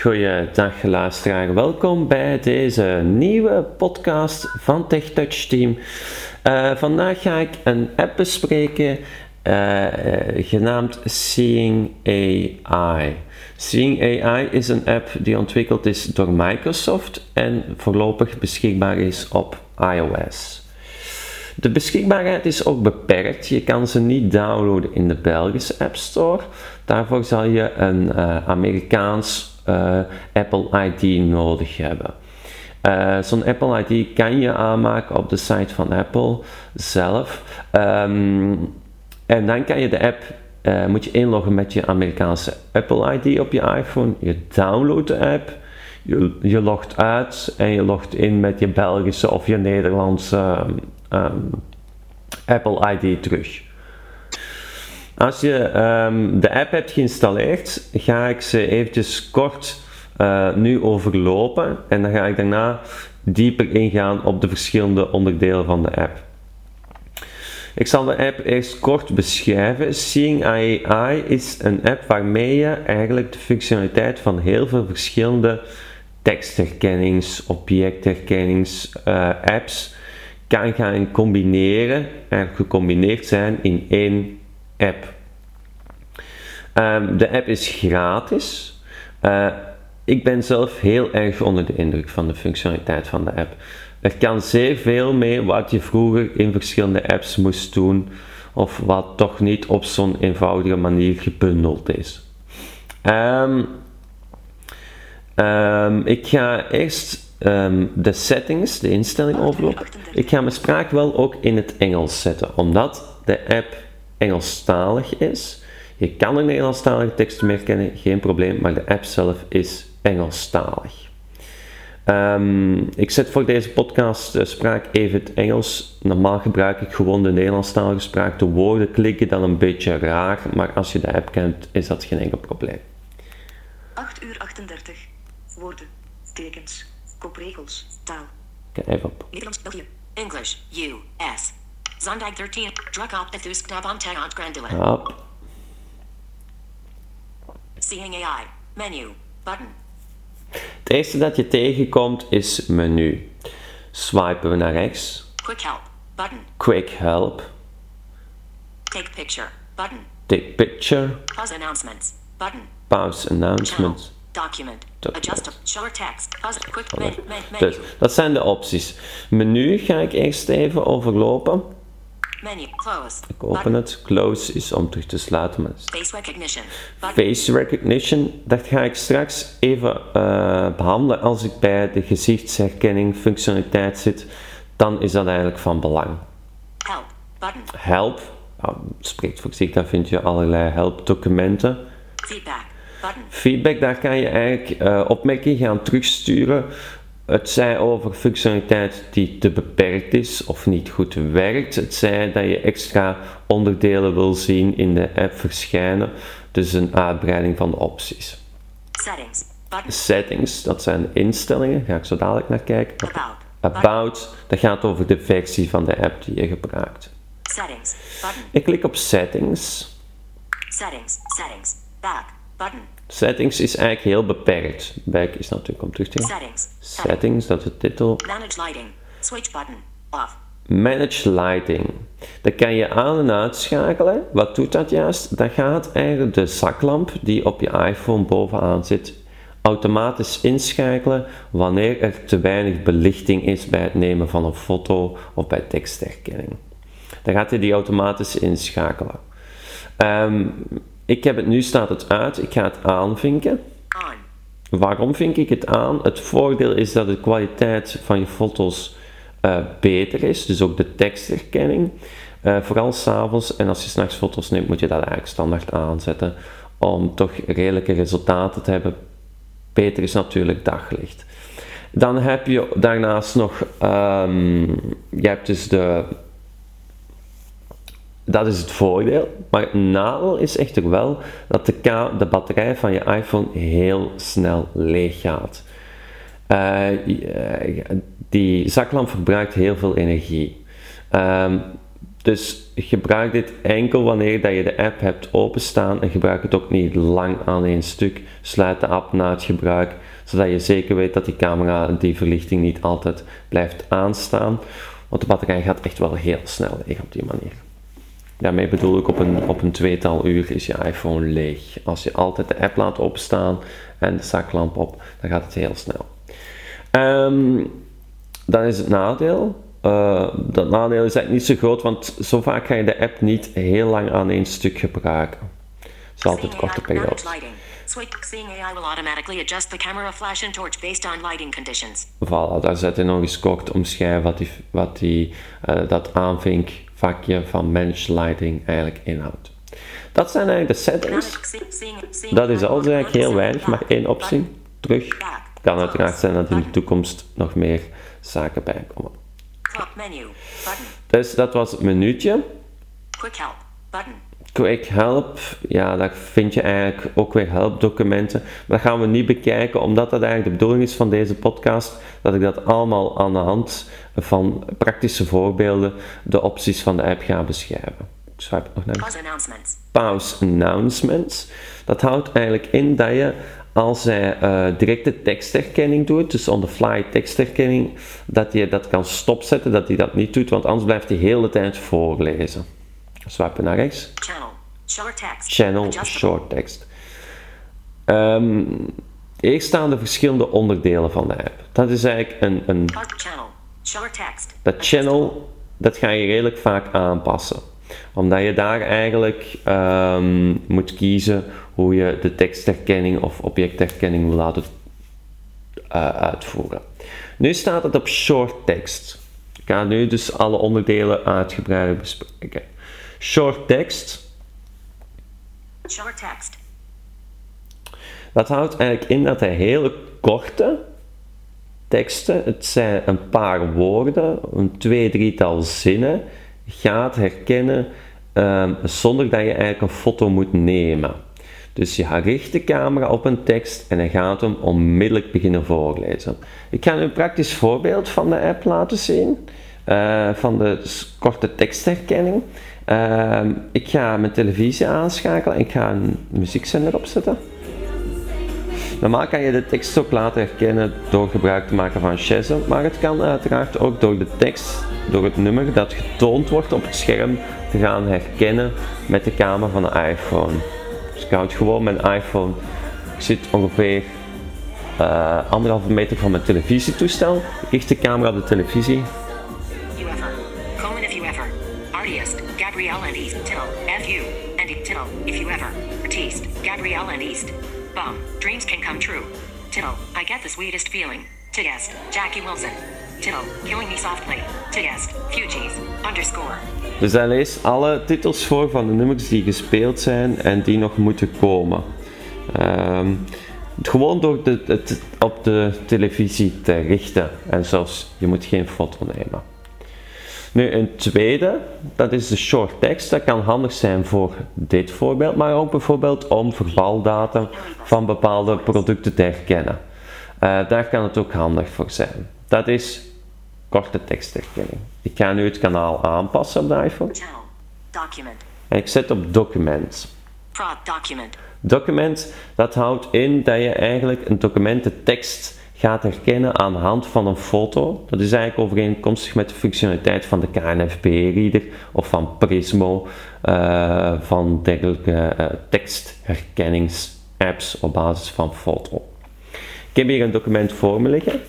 Goeiedag luisteraar, welkom bij deze nieuwe podcast van TechTouch Team. Uh, vandaag ga ik een app bespreken uh, genaamd Seeing AI. Seeing AI is een app die ontwikkeld is door Microsoft en voorlopig beschikbaar is op iOS. De beschikbaarheid is ook beperkt. Je kan ze niet downloaden in de Belgische App Store. Daarvoor zal je een Amerikaans Apple ID nodig hebben. Uh, Zo'n Apple ID kan je aanmaken op de site van Apple zelf. Um, en dan kan je de app, uh, moet je inloggen met je Amerikaanse Apple ID op je iPhone. Je downloadt de app, je, je logt uit en je logt in met je Belgische of je Nederlandse um, Apple ID terug. Als je um, de app hebt geïnstalleerd, ga ik ze eventjes kort uh, nu overlopen en dan ga ik daarna dieper ingaan op de verschillende onderdelen van de app. Ik zal de app eerst kort beschrijven. Seeing AI is een app waarmee je eigenlijk de functionaliteit van heel veel verschillende tekstherkennings, objectherkennings uh, apps kan gaan combineren en gecombineerd zijn in één app. Um, de app is gratis. Uh, ik ben zelf heel erg onder de indruk van de functionaliteit van de app. Er kan zeer veel mee wat je vroeger in verschillende apps moest doen, of wat toch niet op zo'n eenvoudige manier gebundeld is. Um, um, ik ga eerst um, de settings, de instelling overlopen. Ik ga mijn spraak wel ook in het Engels zetten, omdat de app Engelstalig is. Je kan er Nederlandstalige teksten mee herkennen, geen probleem, maar de app zelf is Engelstalig. Um, ik zet voor deze podcast de spraak even het Engels. Normaal gebruik ik gewoon de Nederlandstalige spraak. De woorden klikken dan een beetje raar, maar als je de app kent, is dat geen enkel probleem. 8 uur 38. Woorden, tekens, kopregels, taal. Kijk even op. Nederlands, België. English, U.S. Zondag 13. Druk op de thuisknop om te ontgrendelen. Hop. Seeing AI. Menu. Button. Het eerste dat je tegenkomt is menu. Swipen we naar rechts. Quick help. Button. Quick help. Take picture. Button. Take picture. Pause announcements. Button. Pause Channel. announcement. Document. Document. Adjust. Short text. Pause. Quick men, menu. Dus dat zijn de opties. Menu ga ik eerst even overlopen. Menu. Close. Ik open het. Close is om terug te sluiten. Maar Face recognition. Button. Face recognition, dat ga ik straks even uh, behandelen als ik bij de gezichtsherkenning functionaliteit zit. Dan is dat eigenlijk van belang. Help. Button. Help, ja, spreekt voor zich, daar vind je allerlei helpdocumenten. Feedback. Button. Feedback, daar kan je eigenlijk uh, opmerkingen gaan terugsturen. Het zij over functionaliteit die te beperkt is of niet goed werkt. Het zij dat je extra onderdelen wil zien in de app verschijnen. Dus een uitbreiding van de opties. Settings. Settings, dat zijn instellingen, ga ik zo dadelijk naar kijken. About. About, dat gaat over de versie van de app die je gebruikt. Settings. Button. Ik klik op Settings. Settings. Settings. Back. Button. Settings is eigenlijk heel beperkt. Back is natuurlijk om terug te gaan. Settings. Settings, dat is de titel. Manage lighting. Switch button. Off. Manage lighting. Dat kan je aan en uitschakelen. Wat doet dat juist? Dat gaat eigenlijk de zaklamp die op je iPhone bovenaan zit automatisch inschakelen wanneer er te weinig belichting is bij het nemen van een foto of bij tekstherkenning. Dan gaat hij die automatisch inschakelen. Ehm, ik heb het nu staat het uit. Ik ga het aanvinken. Waarom vink ik het aan? Het voordeel is dat de kwaliteit van je foto's eh, beter is, dus ook de tekstherkenning. Eh, vooral s'avonds en als je s'nachts foto's neemt, moet je dat eigenlijk standaard aanzetten om toch redelijke resultaten te hebben. Beter is natuurlijk daglicht. Dan heb je daarnaast nog, ehm, je hebt dus de, dat is het voordeel. Maar het nadeel is echter wel dat de, de batterij van je iPhone heel snel leeg gaat. Eh, je- die zaklamp verbruikt heel veel energie. Ehm, Dus gebruik dit enkel wanneer dat je de app hebt openstaan en gebruik het ook niet lang aan één stuk. Sluit de app na het gebruik, zodat je zeker weet dat die camera die verlichting niet altijd blijft aanstaan. Want de batterij gaat echt wel heel snel leeg op die manier. Daarmee bedoel ik op een, op een tweetal uur is je iPhone leeg. Als je altijd de app laat opstaan en de zaklamp op, dan gaat het heel snel. Ehm, dan is het nadeel. Uh, dat nadeel is eigenlijk niet zo groot, want zo vaak ga je de app niet heel lang aan één stuk gebruiken. Het is altijd korte periodes. Seeing AI will automatically adjust the camera flash and torch based on lighting conditions. Voilà, daar zet hij nog eens kort omschrijven wat, die, wat die, uh, dat aanvinkvakje van managed lighting eigenlijk inhoudt. Dat zijn eigenlijk de settings. Dat is alles eigenlijk heel weinig, maar één optie. Terug. Kan uiteraard zijn dat in de toekomst nog meer zaken bijkomen. Dus dat was het minuutje. Quick help. Button. Quick Help, ja, daar vind je eigenlijk ook weer helpdocumenten. Maar dat gaan we niet bekijken, omdat dat eigenlijk de bedoeling is van deze podcast, dat ik dat allemaal aan de hand van praktische voorbeelden de opties van de app ga beschrijven. Ik swipe nog naar Pause announcements. Pause announcements. Dat houdt eigenlijk in dat je als hij uh, directe tekstherkenning doet, dus on-the-fly tekstherkenning, dat je dat kan stopzetten, dat hij dat niet doet, want anders blijft hij de hele tijd voorlezen. Swipen naar rechts. Channel, short text. Channel, short text. Um, eerst staan de verschillende onderdelen van de app. Dat is eigenlijk een... een channel, short text. Dat channel, dat ga je redelijk vaak aanpassen. Omdat je daar eigenlijk um, moet kiezen hoe je de tekstherkenning of objectherkenning wil laten uh, uitvoeren. Nu staat het op short text. Ik ga nu dus alle onderdelen uitgebreid bespreken. Short text. Short text. Dat houdt eigenlijk in dat hij hele korte teksten, het zijn een paar woorden, een twee, drietal zinnen, gaat herkennen um, zonder dat je eigenlijk een foto moet nemen. Dus je richt de camera op een tekst en hij gaat hem onmiddellijk beginnen voorlezen. Ik ga u een praktisch voorbeeld van de app laten zien, uh, van de korte tekstherkenning. Uh, ik ga mijn televisie aanschakelen en ik ga een muziekzender opzetten. Normaal kan je de tekst ook laten herkennen door gebruik te maken van Shazam, maar het kan uiteraard ook door de tekst, door het nummer dat getoond wordt op het scherm, te gaan herkennen met de camera van de iPhone. Dus ik houd gewoon mijn iPhone, ik zit ongeveer uh, anderhalve meter van mijn televisietoestel, ik richt de camera op de televisie If you ever. Artiste. Gabrielle and East. Bum. Dreams can come true. Tittle. I get the sweetest feeling. To guest. Jackie Wilson. Tittle. Killing me softly. To guest. Fugees. Underscore. Dus hij leest alle titels voor van de nummers die gespeeld zijn en die nog moeten komen. Um, gewoon door het op de televisie te richten. En zelfs, je moet geen foto nemen. Nu, een tweede, dat is de short text. Dat kan handig zijn voor dit voorbeeld, maar ook bijvoorbeeld om verbaldata van bepaalde producten te herkennen. Uh, daar kan het ook handig voor zijn. Dat is korte tekstherkenning. Ik ga nu het kanaal aanpassen op de iPhone. En ik zet op document. Document. Document, dat houdt in dat je eigenlijk een documententekst gaat herkennen aan de hand van een foto. Dat is eigenlijk overeenkomstig met de functionaliteit van de KNFP-reader of van Prismo, uh, van dergelijke uh, tekstherkenningsapps op basis van foto. Ik heb hier een document voor me liggen.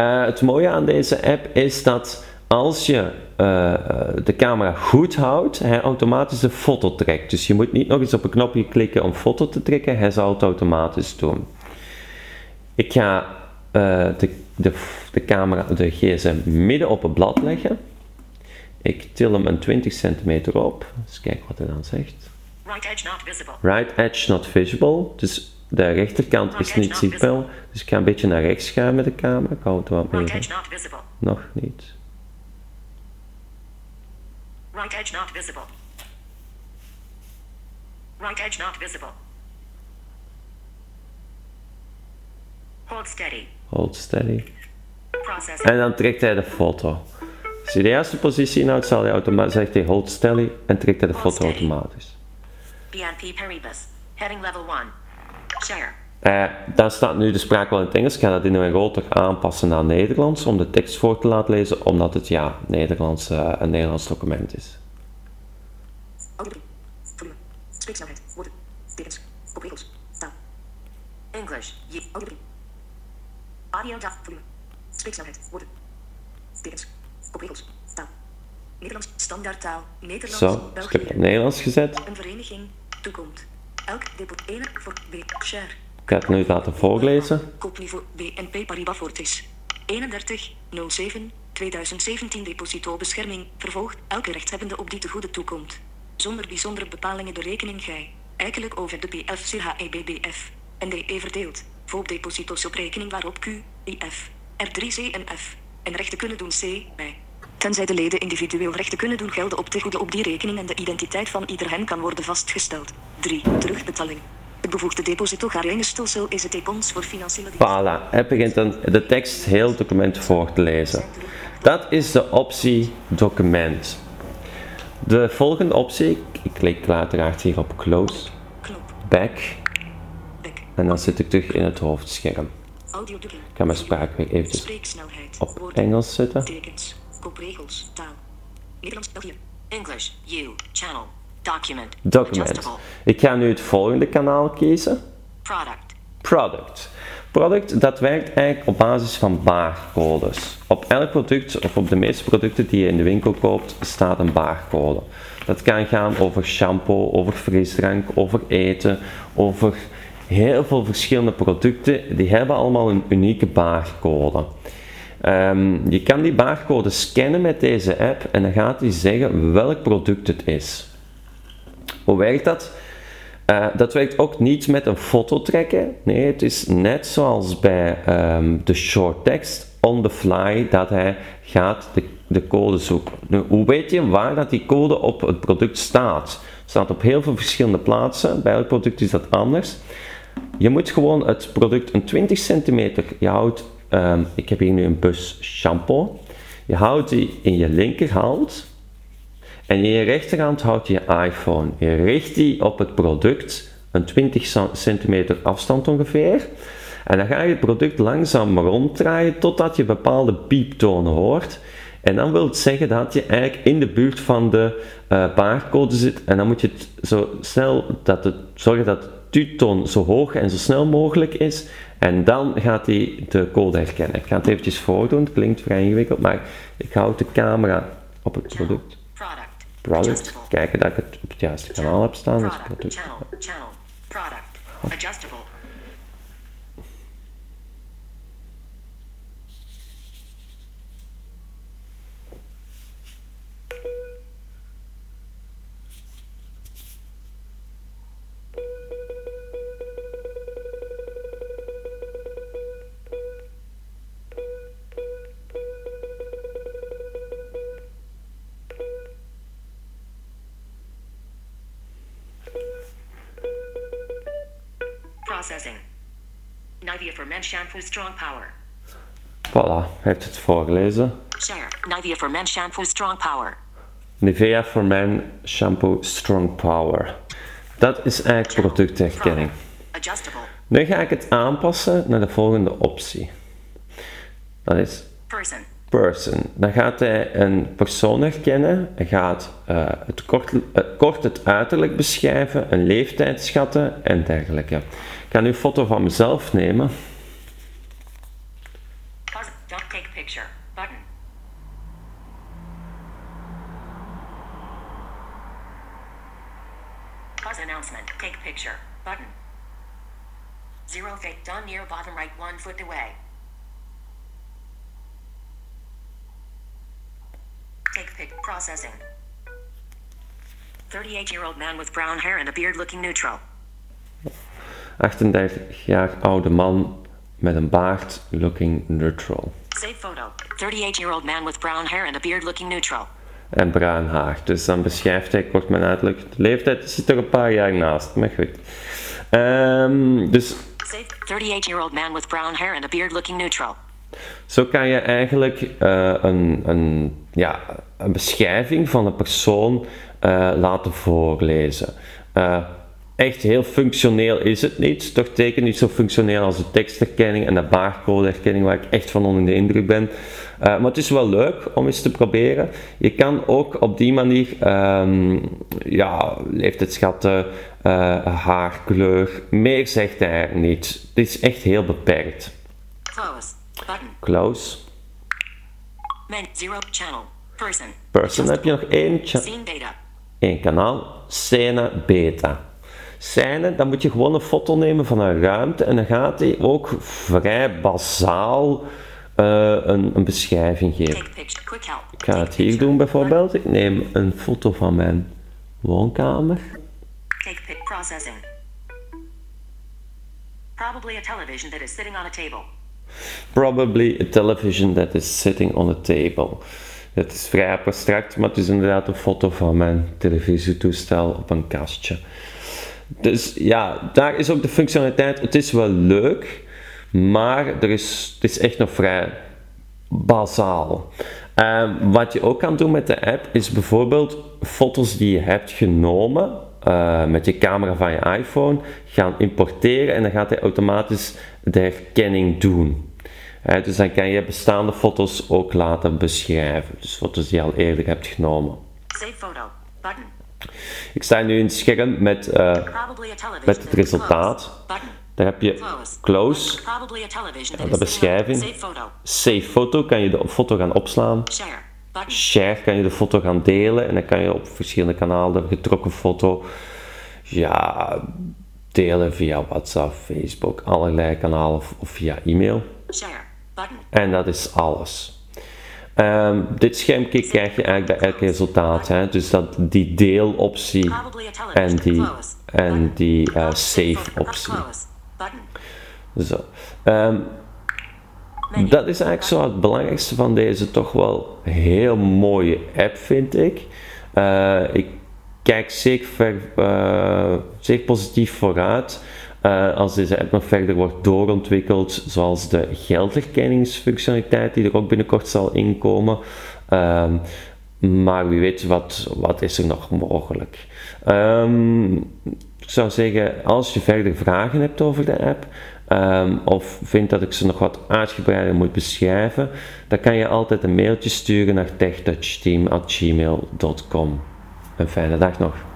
Uh, het mooie aan deze app is dat als je de camera goed houdt, hij automatisch de foto trekt. Dus je moet niet nog eens op een knopje klikken om foto te trekken, hij zal het automatisch doen. Ik ga uh, de, de, de camera, de gsm midden op het blad leggen. Ik til hem een 20 centimeter op. Eens kijken wat hij dan zegt. Right edge not visible. Right edge not visible. Dus de rechterkant right is niet zichtbaar. Dus ik ga een beetje naar rechts gaan met de camera. Ik hou het wat meer. Right edge not visible. Nog niet. Right edge not visible. Right edge not visible. Hold steady. Hold steady. En dan trekt hij de foto. Als je de juiste positie inhoudt, zal hij automatisch, zegt hij hold steady en trekt hij de Hold foto steady. automatisch. BNP Paribas. Heading level 1. Share. Eh, dan staat nu de spraak wel in het Engels. Ik ga dat in een groter aanpassen naar Nederlands om de tekst voor te laten lezen, omdat het ja, Nederlands, eh, een Nederlands document is. English. Audio. DAF. Volume. Spreeksnelheid. Woorden. Tekens. Kopregels. Taal. Nederlands. Standaardtaal. Nederlands. Zo, ik heb het Nederlands gezet. Een vereniging. Toekomt. Elk depot 1 voor B. Share. Ik ga het nu laten voorlezen. Koopniveau BNP Paribas Fortis. 31 07 2017 Deposito bescherming. Vervolgt elke rechtshebbende op die te goede toekomt. Zonder bijzondere bepalingen de rekening gij. Eikelijk over de BF-CHEBBF. En DE verdeeld. Voor deposito's op rekening waarop Q, IF, R3C en F. En rechten kunnen doen C, bij. Tenzij de leden individueel rechten kunnen doen gelden op te goede op die rekening en de identiteit van ieder hen kan worden vastgesteld. 3. Terugbetaling. Het bevoegde depositogaringstelsel is het econs voor financiële Voilà, hij begint dan de tekst heel document voor te lezen. Dat is de optie document. De volgende optie, ik klik uiteraard hier op close, Back. En dan zit ik terug in het hoofdscherm. Ik ga mijn spraak weer eventjes Spreeksnelheid. op. Engels zetten. Tekens. Kopregels. Taal. Nederlands. België. English. U. Channel. Document. Ik ga nu het volgende kanaal kiezen. Product. Product. Product, dat werkt eigenlijk op basis van barcodes. Op elk product, of op de meeste producten die je in de winkel koopt, staat een barcode. Dat kan gaan over shampoo, over frisdrank, over eten, over heel veel verschillende producten. Die hebben allemaal een unieke barcode. Ehm, je kan die barcode scannen met deze app en dan gaat hij zeggen welk product het is. Hoe werkt dat? Eh, dat werkt ook niet met een foto trekken. Nee, het is net zoals bij ehm, de short text on the fly dat hij gaat de, de code zoeken. Hoe weet je waar dat die code op het product staat? Het staat op heel veel verschillende plaatsen. Bij elk product is dat anders. Je moet gewoon het product een 20 centimeter, je houdt, ehm, ik heb hier nu een bus shampoo. Je houdt die in je linkerhand en in je rechterhand houd je iPhone. Je richt die op het product, een 20 cen- centimeter afstand ongeveer. En dan ga je het product langzaam ronddraaien totdat je bepaalde pieptonen hoort. En dan wil het zeggen dat je eigenlijk in de buurt van de barcode zit. En dan moet je het zo snel dat het, zorgen dat de tuuttoon zo hoog en zo snel mogelijk is. En dan gaat hij de code herkennen. Ik ga het eventjes voordoen, het klinkt vrij ingewikkeld, maar ik houd de camera op het product. Product. Kijken dat ik het op het juiste kanaal heb staan. Dus Product. product. Channel. Channel. Product. Adjustable. Processing. Nivea for Men Shampoo Strong Power. Voilà, heeft het voorgelezen. Share. Nivea for Men Shampoo Strong Power. Nivea for Men Shampoo Strong Power. Dat is eigenlijk productherkenning. Nu ga ik het aanpassen naar de volgende optie. Dat is Person. person. Dan gaat hij een persoon herkennen. Hij gaat eh, het kort, eh, kort het uiterlijk beschrijven, een leeftijd schatten en dergelijke. Ik ga nu een foto van mezelf nemen. Processing. 38 year old man with brown hair and a beard looking neutral. 38 jaar oude man met een baard, looking neutral. Save photo. 38 year old man with brown hair and a beard looking neutral. En bruin haar. Dus dan beschrijft hij kort mijn uiterlijk. De leeftijd zit er een paar jaar naast, maar goed. Ehm, dus Save 38 year old man with brown hair and a beard looking neutral. zo kan je eigenlijk eh, een, een ja, een beschrijving van de persoon uh, laten voorlezen. Uh, echt heel functioneel is het niet. Toch teken niet zo functioneel als de tekstherkenning en de barcodeherkenning, waar ik echt van onder de indruk ben. Uh, maar het is wel leuk om eens te proberen. Je kan ook op die manier um, ja, leeftijdschatten, uh, haarkleur, meer zegt hij niet. Het is echt heel beperkt. Close. Button. Close. Men, zero channel. Person. Person heb je nog één, één kanaal. Scene beta. Scène, dan moet je gewoon een foto nemen van een ruimte en dan gaat hij ook vrij bazaal uh, een, een, beschrijving geven. Ik ga het hier doen bijvoorbeeld. Ik neem een foto van mijn woonkamer. Probably a television that is sitting on a table. Probably a television that is sitting on a table. Het is vrij abstract, maar het is inderdaad een foto van mijn televisietoestel op een kastje. Dus ja, daar is ook de functionaliteit. Het is wel leuk, maar er is, het is echt nog vrij bazaal. Um, wat je ook kan doen met de app is bijvoorbeeld foto's die je hebt genomen uh, met je camera van je iPhone gaan importeren en dan gaat hij automatisch de herkenning doen. Dus dan kan je bestaande foto's ook laten beschrijven. Dus foto's die je al eerder hebt genomen. Save photo. Ik sta nu in het scherm met, uh, television met het resultaat. Daar heb je Close. close, Probably a television that de beschrijving. Save foto, kan je de foto gaan opslaan. Share. Kan je de foto gaan delen en dan kan je op verschillende kanalen de getrokken foto ja, delen via WhatsApp, Facebook, allerlei kanalen of, of via e-mail. En dat is alles. Ehm, dit schermpje krijg je eigenlijk bij elk resultaat. Hè? Dus dat, die deeloptie en die, en die eh, Save optie. Zo. Ehm, dat is eigenlijk zo het belangrijkste van deze toch wel heel mooie app, vind ik. Eh, ik kijk zeker, ver, eh, zeker positief vooruit eh, als deze app nog verder wordt doorontwikkeld, zoals de geldherkenningsfunctionaliteit die er ook binnenkort zal inkomen. Ehm, maar wie weet wat, wat is er nog mogelijk. Ehm, ik zou zeggen, als je verder vragen hebt over de app, ehm, of vindt dat ik ze nog wat uitgebreider moet beschrijven, dan kan je altijd een mailtje sturen naar techtouchteam.gmail.com. Een fijne dag nog.